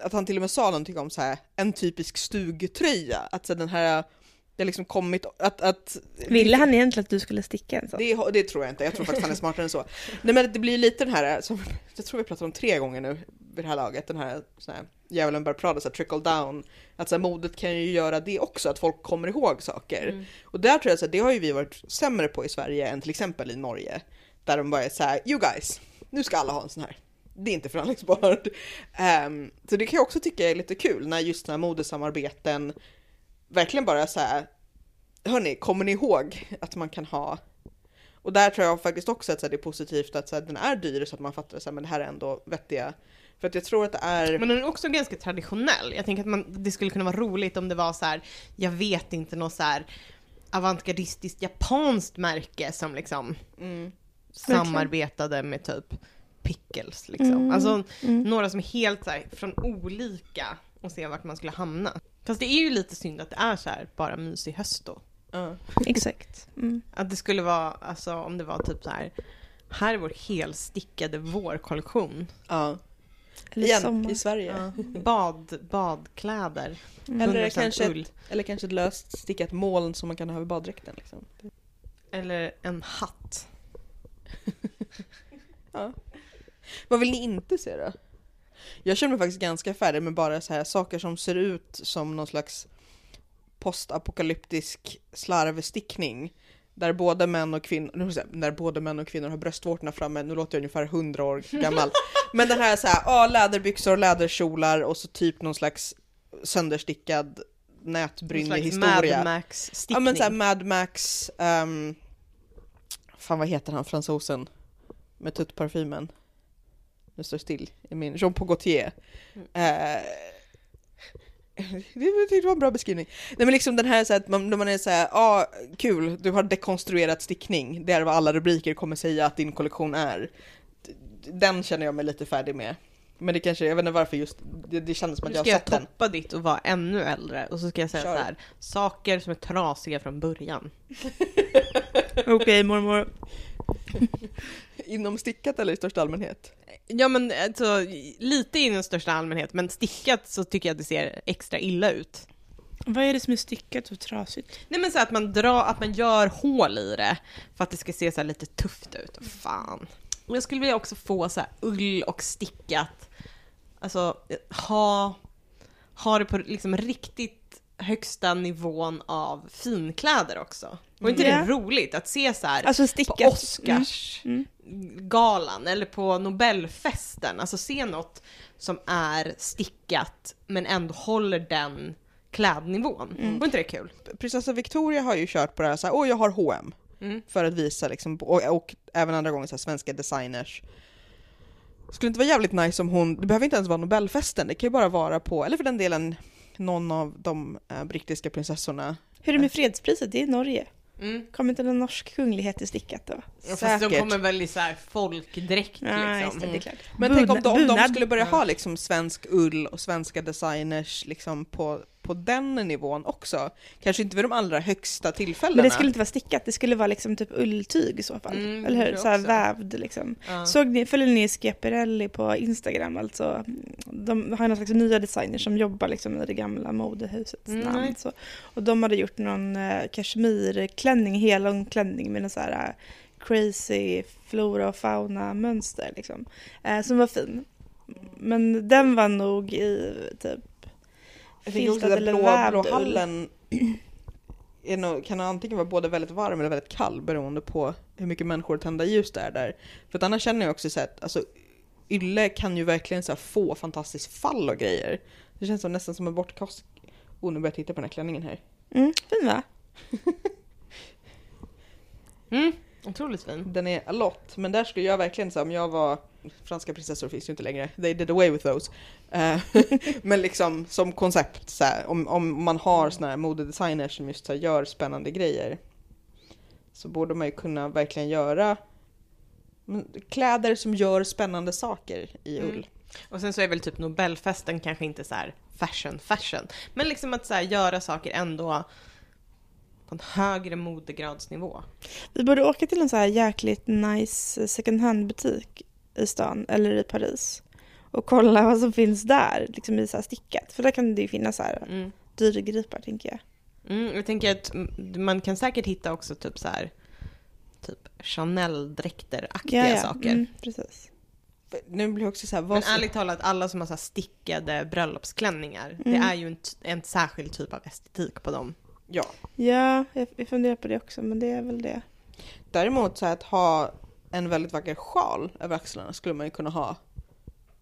att han till och med sa någonting om så här, en typisk stugtröja. Att så här, den här, det har liksom kommit, att, att Ville han egentligen att du skulle sticka en sån? det, det tror jag inte, jag tror faktiskt han är smartare än så. Nej men det blir lite den här, som jag tror vi pratat om tre gånger nu vid det här laget, den här, sån här djävulen börjar prata, så här, trickle down. Att så här, modet kan ju göra det också, att folk kommer ihåg saker. Mm. Och där tror jag att det har ju vi varit sämre på i Sverige än till exempel i Norge. Där de bara är så här, you guys, nu ska alla ha en sån här. Det är inte förhandlingsbart. Ehm, så det kan jag också tycka är lite kul när just här modesamarbeten verkligen bara så här, hörni, kommer ni ihåg att man kan ha och där tror jag faktiskt också att det är positivt att den är dyr så att man fattar att det här är ändå vettiga. För att jag tror att det är... Men den är också ganska traditionell. Jag tänker att man, det skulle kunna vara roligt om det var så här, jag vet inte, något så här avantgardistiskt japanskt märke som liksom Mm, samarbetade med typ Pickles liksom. Mm. Alltså Mm. några som är helt så här, från olika och se vart man skulle hamna. Fast det är ju lite synd att det är så här bara mysig höst då. ja. Exakt. Mm. Att det skulle vara, alltså om det var typ så här, här är vår helstickade vårkollektion. ja. Eller Igen, sommar. i Sverige. Ja. Bad, badkläder. Mm. Eller 100% kanske ull. ett, eller kanske ett löst stickat moln som man kan ha över baddräkten. Liksom. Eller en hatt. Ja. Vad vill ni inte se då? Jag känner mig faktiskt ganska färdig med bara så här saker som ser ut som någon slags postapokalyptisk slarvstickning. Där både män och kvinnor, när både män och kvinnor har bröstvårtorna framme, nu låter jag ungefär 100 år gammal. Men den här så här, ja, läderbyxor, läderkjolar och så typ någon slags sönderstickad Någon slags nätbrynjehistoria. Mad Max-stickning. Ja men såhär Mad Max, ehm, fan vad heter han fransosen med tuttparfymen? Nu står still i min, Jean Paul Gaultier. Eh, det var en bra beskrivning. Nej men liksom den här så att man, när man är såhär, ja ah, kul, du har dekonstruerat stickning, det är vad alla rubriker kommer säga att din kollektion är. Den känner jag mig lite färdig med. Men det kanske, jag vet inte varför just, det, det kändes som att Nu jag ska har jag sett den. toppa ditt och vara ännu äldre och så ska jag säga Kör. så här. saker som är trasiga från början. Okej mormor. Inom stickat eller i största allmänhet? Ja men alltså, lite i den största allmänhet, men stickat så tycker jag att det ser extra illa ut. Vad är det som är stickat och trasigt? Nej men så att man drar, att man gör hål i det för att det ska se så här lite tufft ut. Fan. Och jag skulle vilja också få så här ull och stickat, alltså ha, ha det på liksom riktigt högsta nivån av finkläder också. Och inte Ja. det roligt att se så här Alltså på stickat. Oscars Mm. galan eller på Nobelfesten, alltså se något som är stickat men ändå håller den klädnivån. Mm. Var inte det kul? prinsessa Victoria har ju kört på det här såhär, åh jag har H&M Mm. för att visa liksom, och, och även andra gånger så här, svenska designers. Skulle inte vara jävligt nice om hon, det behöver inte ens vara Nobelfesten, det kan ju bara vara på, eller för den delen någon av de eh, brittiska prinsessorna. Hur är det med fredspriset? Det är Norge. Mm. Kommer inte någon norsk kunglighet i stickat då? Ja, fast de kommer väl i så här folkdräkt Ja, liksom. det, det är klart. Men tänk om de, om de skulle börja Ja. ha liksom svensk ull och svenska designers liksom på, på den nivån också. Kanske inte vid de allra högsta tillfällena. Men det skulle inte vara stickat, det skulle vara liksom typ ulltyg i så fall. Mm, Eller hur? Så här vävd liksom. Ja. Såg ni, följer ni Schiaparelli på Instagram alltså? De har några slags nya designers som jobbar liksom i det gamla modehusets Mm, namn. Så. Och de hade gjort någon eh, kashmirklänning, helång klänning med en så här eh, crazy flora och fauna mönster liksom. Eh, som var fin. Men den var nog i typ Jag tänker också att blå, vävd blå ull. hallen är nog, kan antingen vara både väldigt varm eller väldigt kall beroende på hur mycket människor tända ljus det är där. För att annars känner jag också så att alltså, ylle kan ju verkligen så få fantastiskt fall och grejer. Det känns som, nästan som en bortkast. Oh, nu börjar jag titta på den här klänningen här. Mm, fin va? Mm, otroligt fin. Den är a lot, men där skulle jag verkligen säga om jag var Franska prinsessor finns ju inte längre, they did away with those. Eh, men liksom som koncept, så här, om, om man har såna här modedesigners som just så här, gör spännande grejer så borde man ju kunna verkligen göra kläder som gör spännande saker i Mm. ull. Och sen så är väl typ Nobelfesten kanske inte så här fashion fashion, men liksom att så göra saker ändå på en högre modegradsnivå. Vi borde åka till en så här jäkligt nice second hand-butik i stan eller i Paris och kolla vad som finns där, liksom i så här stickat. För där kan det ju finnas så här Mm. dyrgripar tänker jag. Mm, jag tänker att man kan säkert hitta också typ så här typ Chanel-dräkter-aktiga saker. Mm, precis. Nu blir också så här, vad Men ska- ärligt talat, alla som har så här stickade bröllopsklänningar, det Mm. är ju en, en särskild typ av estetik på dem. Ja. Ja, jag, jag funderar på det också, men det är väl det. Däremot så här, att ha en väldigt vacker sjal över axlarna skulle man ju kunna ha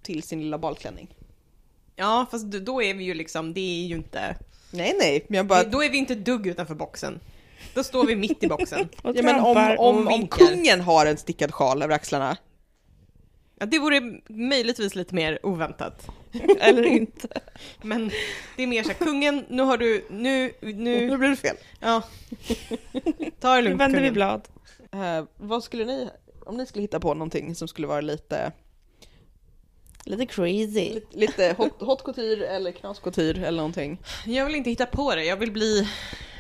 till sin lilla balklänning. Ja, fast då är vi ju liksom, det är ju inte, Nej nej, men jag bara... då är vi inte dugg utanför boxen. Då står vi mitt i boxen. Och Ja, men om, om, om kungen har en stickad sjal över axlarna, Ja, det vore möjligtvis lite mer oväntat. Eller inte. Men det är mer så här, kungen, nu har du, nu, nu nu, blir det fel. ja. Ta det Nu lugnt vänder vi blad. Eh, vad skulle ni, om ni skulle hitta på någonting som skulle vara lite, Lite crazy. lite, lite hot, hot couture eller knas couture eller någonting? Jag vill inte hitta på det, jag vill bli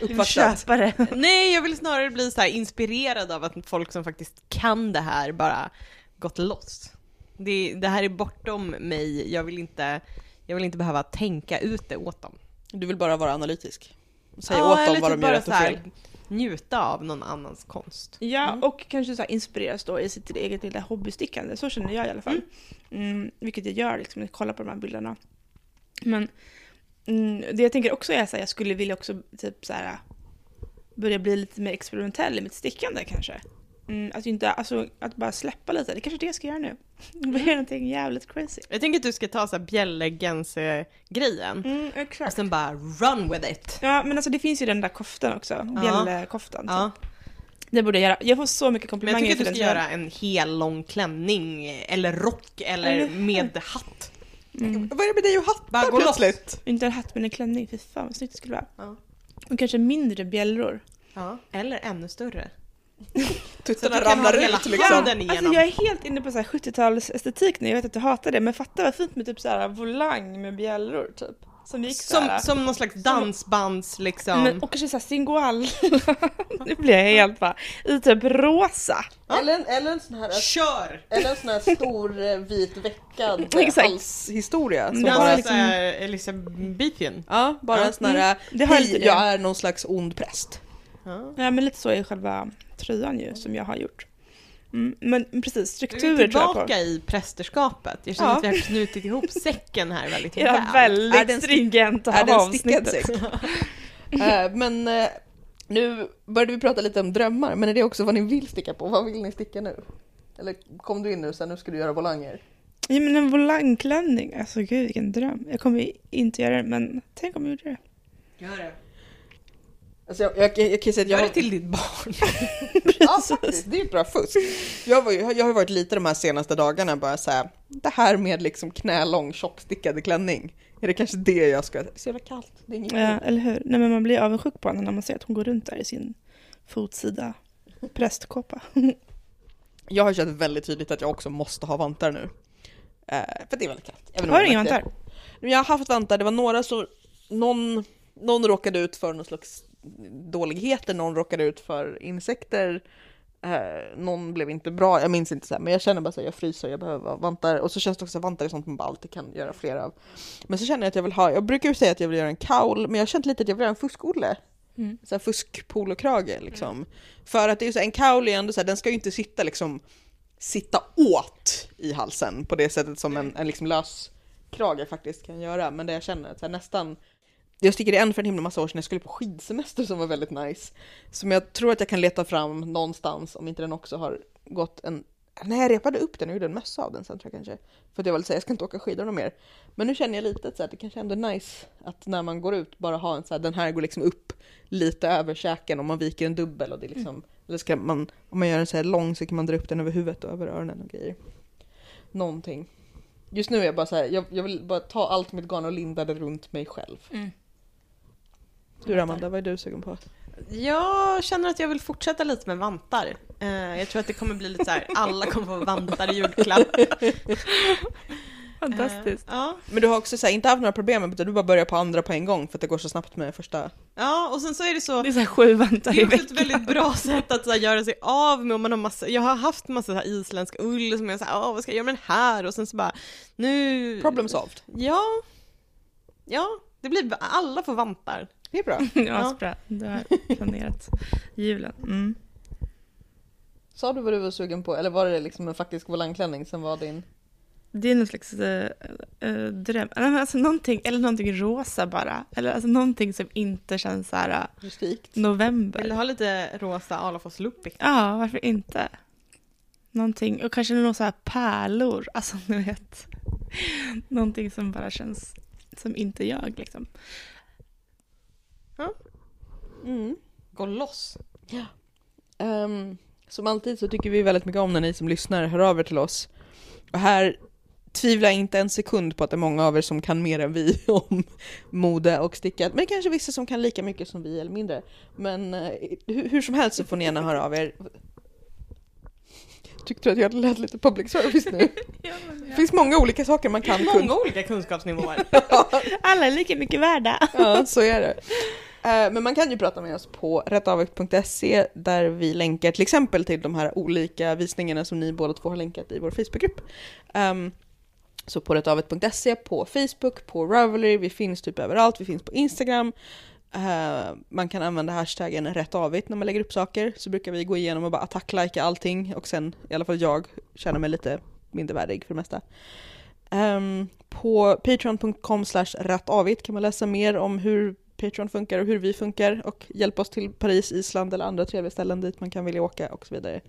Uppfattat. Köpa det. Nej, jag vill snarare bli så här inspirerad av att folk som faktiskt kan det här bara gått loss. Det, det här är bortom mig, jag vill, inte, jag vill inte behöva tänka ut det åt dem. Du vill bara vara analytisk? Säga Ja, åt dem vad typ de gör bara rätt och fel? njuta av någon annans konst. Ja, Mm. och kanske så inspireras då i sitt eget lilla hobbystickande. Så känner jag i alla fall. Mm, vilket jag gör liksom, när jag kollar på de här bilderna. Men mm, det jag tänker också är att jag skulle vilja också typ så här börja bli lite mer experimentell i mitt stickande kanske. Mm, att, inte, alltså, att bara släppa lite. Det är kanske det jag ska göra nu. Börja göra någonting jävligt crazy. Jag tänker att du ska ta så här bjällegense-grejen Mm, och sen bara run with it. Ja, men alltså det finns ju den där koftan också. Bjällekoftan. Ja, typ. Det borde jag göra. Jag får så mycket men jag komplimanger tycker att du ska göra en hel lång klänning eller rock eller med hatt. Mm. Vad är det med dig och Bara hattar gå loss. plötsligt? Inte en hatt men en klänning. Fy fan vad snyggt det skulle vara. Ja. Och kanske mindre bjällror. Ja, eller ännu större. Tuttarna ramlar ut liksom. igenom. Alltså jag är helt inne på så här 70-tals estetik nu. Jag vet att du hatar det. Men fatta vad fint med typ så här volang med bjällror typ. Som gick Som, som någon slags dansbands liksom. Men, och kanske såhär singoal. nu blir jag helt bara i typ rosa. Eller, en, eller en sån här Kör! eller en sån här stor eh, vit veckad Exakt. halshistoria. Som bara, liksom- Elisabethian. ja, bara Ja. en sån här, Mm, det har hej, jag är någon slags ond präst. Ja. Ja men lite så är själva tröjan ju som jag har gjort. Mm, men precis, Du är strukturer tror jag på. tillbaka i prästerskapet. Jag känner Ja. att vi har knutit ihop säcken här väldigt Ja, väl. Är väldigt den Är det en stickad avsnittet. säck? Eh, men eh, nu började vi prata lite om drömmar, men är det också vad ni vill sticka på? Vad vill ni sticka nu? Eller kom du in nu sen nu ska du göra volanger? Ja men en volangklänning, alltså gud vilken dröm. Jag kommer ju inte göra det men tänk om jag gjorde det. Gör det. Alltså jag, jag, jag, jag kan säga att jag Gör har... det till ditt barn. Ja faktiskt, det är ju ett bra fusk. Jag, var ju, jag har varit lite de här senaste dagarna bara så här, det här med liksom knälång tjockstickad klänning. Är det kanske det jag ska... Det är så jävla kallt. Det är inget Ja, eller hur? Nej men man blir avundsjuk på henne när man ser att hon går runt där i sin fotsida prästkåpa. Jag har känt väldigt tydligt att jag också måste ha vantar nu. Eh, för det är väldigt kallt. Jag vet inte Har du inga vantar? Jag har haft vantar, det var några som... Någon, någon råkade ut för någon slags dåligheter, någon råkade ut för insekter. Eh, någon blev inte bra, jag minns inte så här, men jag känner bara så här, jag fryser, jag behöver vantar. Och så känns det också vantar är sånt man bara alltid kan göra flera av. Men så känner jag att jag vill ha, jag brukar ju säga att jag vill göra en kaul, men jag har känt lite att jag vill göra en fuskolle. Mm. Så här fuskpolokrage liksom. För att det är så här, en kaul är ändå så här, den ska ju inte sitta liksom sitta åt i halsen på det sättet som en, en liksom lös krage faktiskt kan göra. Men det jag känner att så här, nästan jag stickade en för en himla massa år sedan jag skulle på skidsemester som var väldigt nice. Som jag tror att jag kan leta fram någonstans om inte den också har gått en Nej jag repade upp den och gjorde en mössa av den sen tror jag kanske. För att jag ville säga jag ska inte åka skidor någon mer. Men nu känner jag lite att det kanske ändå är nice att när man går ut bara ha en så här, den här går liksom upp lite över käken om man viker en dubbel och det är liksom, eller ska man, om man gör en så här lång så kan man dra upp den över huvudet och över öronen och grejer. Någonting. Just nu är jag bara så här, jag, jag vill bara ta allt mitt garn och linda det runt mig själv. Mm. Du Amanda, vad är du sugen på? Jag känner att jag vill fortsätta lite med vantar. Eh, jag tror att det kommer bli lite så här, alla kommer få vantar i julklapp. Fantastiskt. Eh, ja. Men du har också så här, inte haft några problem med det, du bara börjar på andra på en gång för att det går så snabbt med första. ja, och sen så är det så, Det är så här sju vantar det i är också ett veckan. väldigt bra sätt att så här, göra sig av med om man har massa, jag har haft massa så här, isländsk ull som jag såhär, åh vad ska jag göra med den här? Och sen så bara, nu... Problem solved. Ja. Ja, det blir, alla får vantar. Det är bra. Ja, bra. Du har planerat julen. Mm. Sa du vad du var sugen på eller var det liksom en faktisk volangklänning som var din? Det är någon slags äh, dröm. Eller, men Alltså, någonting, eller någonting rosa bara. Eller alltså, någonting som inte känns så här äh, Rustikt? november. Vill du ha lite rosa Alafors loopy? Ja, varför inte? Någonting, och kanske några så här pärlor. Alltså, ni vet. Någonting som bara känns som inte jag liksom. Mm. Gå loss. Ehm, som alltid så tycker vi väldigt mycket om när ni som lyssnar hör av er till oss. Och här tvivlar jag inte en sekund på att det är många av er som kan mer än vi om mode och stickat. Men kanske vissa som kan lika mycket som vi eller mindre. Men eh, hur, hur som helst så får ni gärna höra av er. Tyckte du att jag lät lite public service nu? Det finns många olika saker man kan kunna. Många olika kunskapsnivåer. Alla är lika mycket värda. Ja, så är det. Eh, men man kan ju prata med oss på rättavvikt.se där vi länkar till exempel till de här olika visningarna som ni båda två har länkat i vår Facebookgrupp. Um, så på rättavvikt.se, på Facebook, på Ravelry, vi finns typ överallt, vi finns på Instagram. Eh, man kan använda hashtaggen rättavvikt när man lägger upp saker, så brukar vi gå igenom och bara attacklika allting och sen, i alla fall jag, känner mig lite mindre värdig för det mesta. Um, på patreon.com slash kan man läsa mer om hur Patreon funkar och hur vi funkar och hjälpa oss till Paris, Island eller andra trevliga ställen dit man kan vilja åka och så vidare.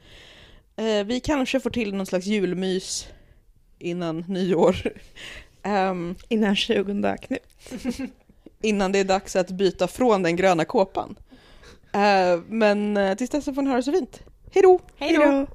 Eh, vi kanske får till någon slags julmys innan nyår. Ehm, Innan 20 Knut. innan det är dags att byta från den gröna kåpan. Eh, men eh, tills dess så får ni det så fint. Hej då! Hej då!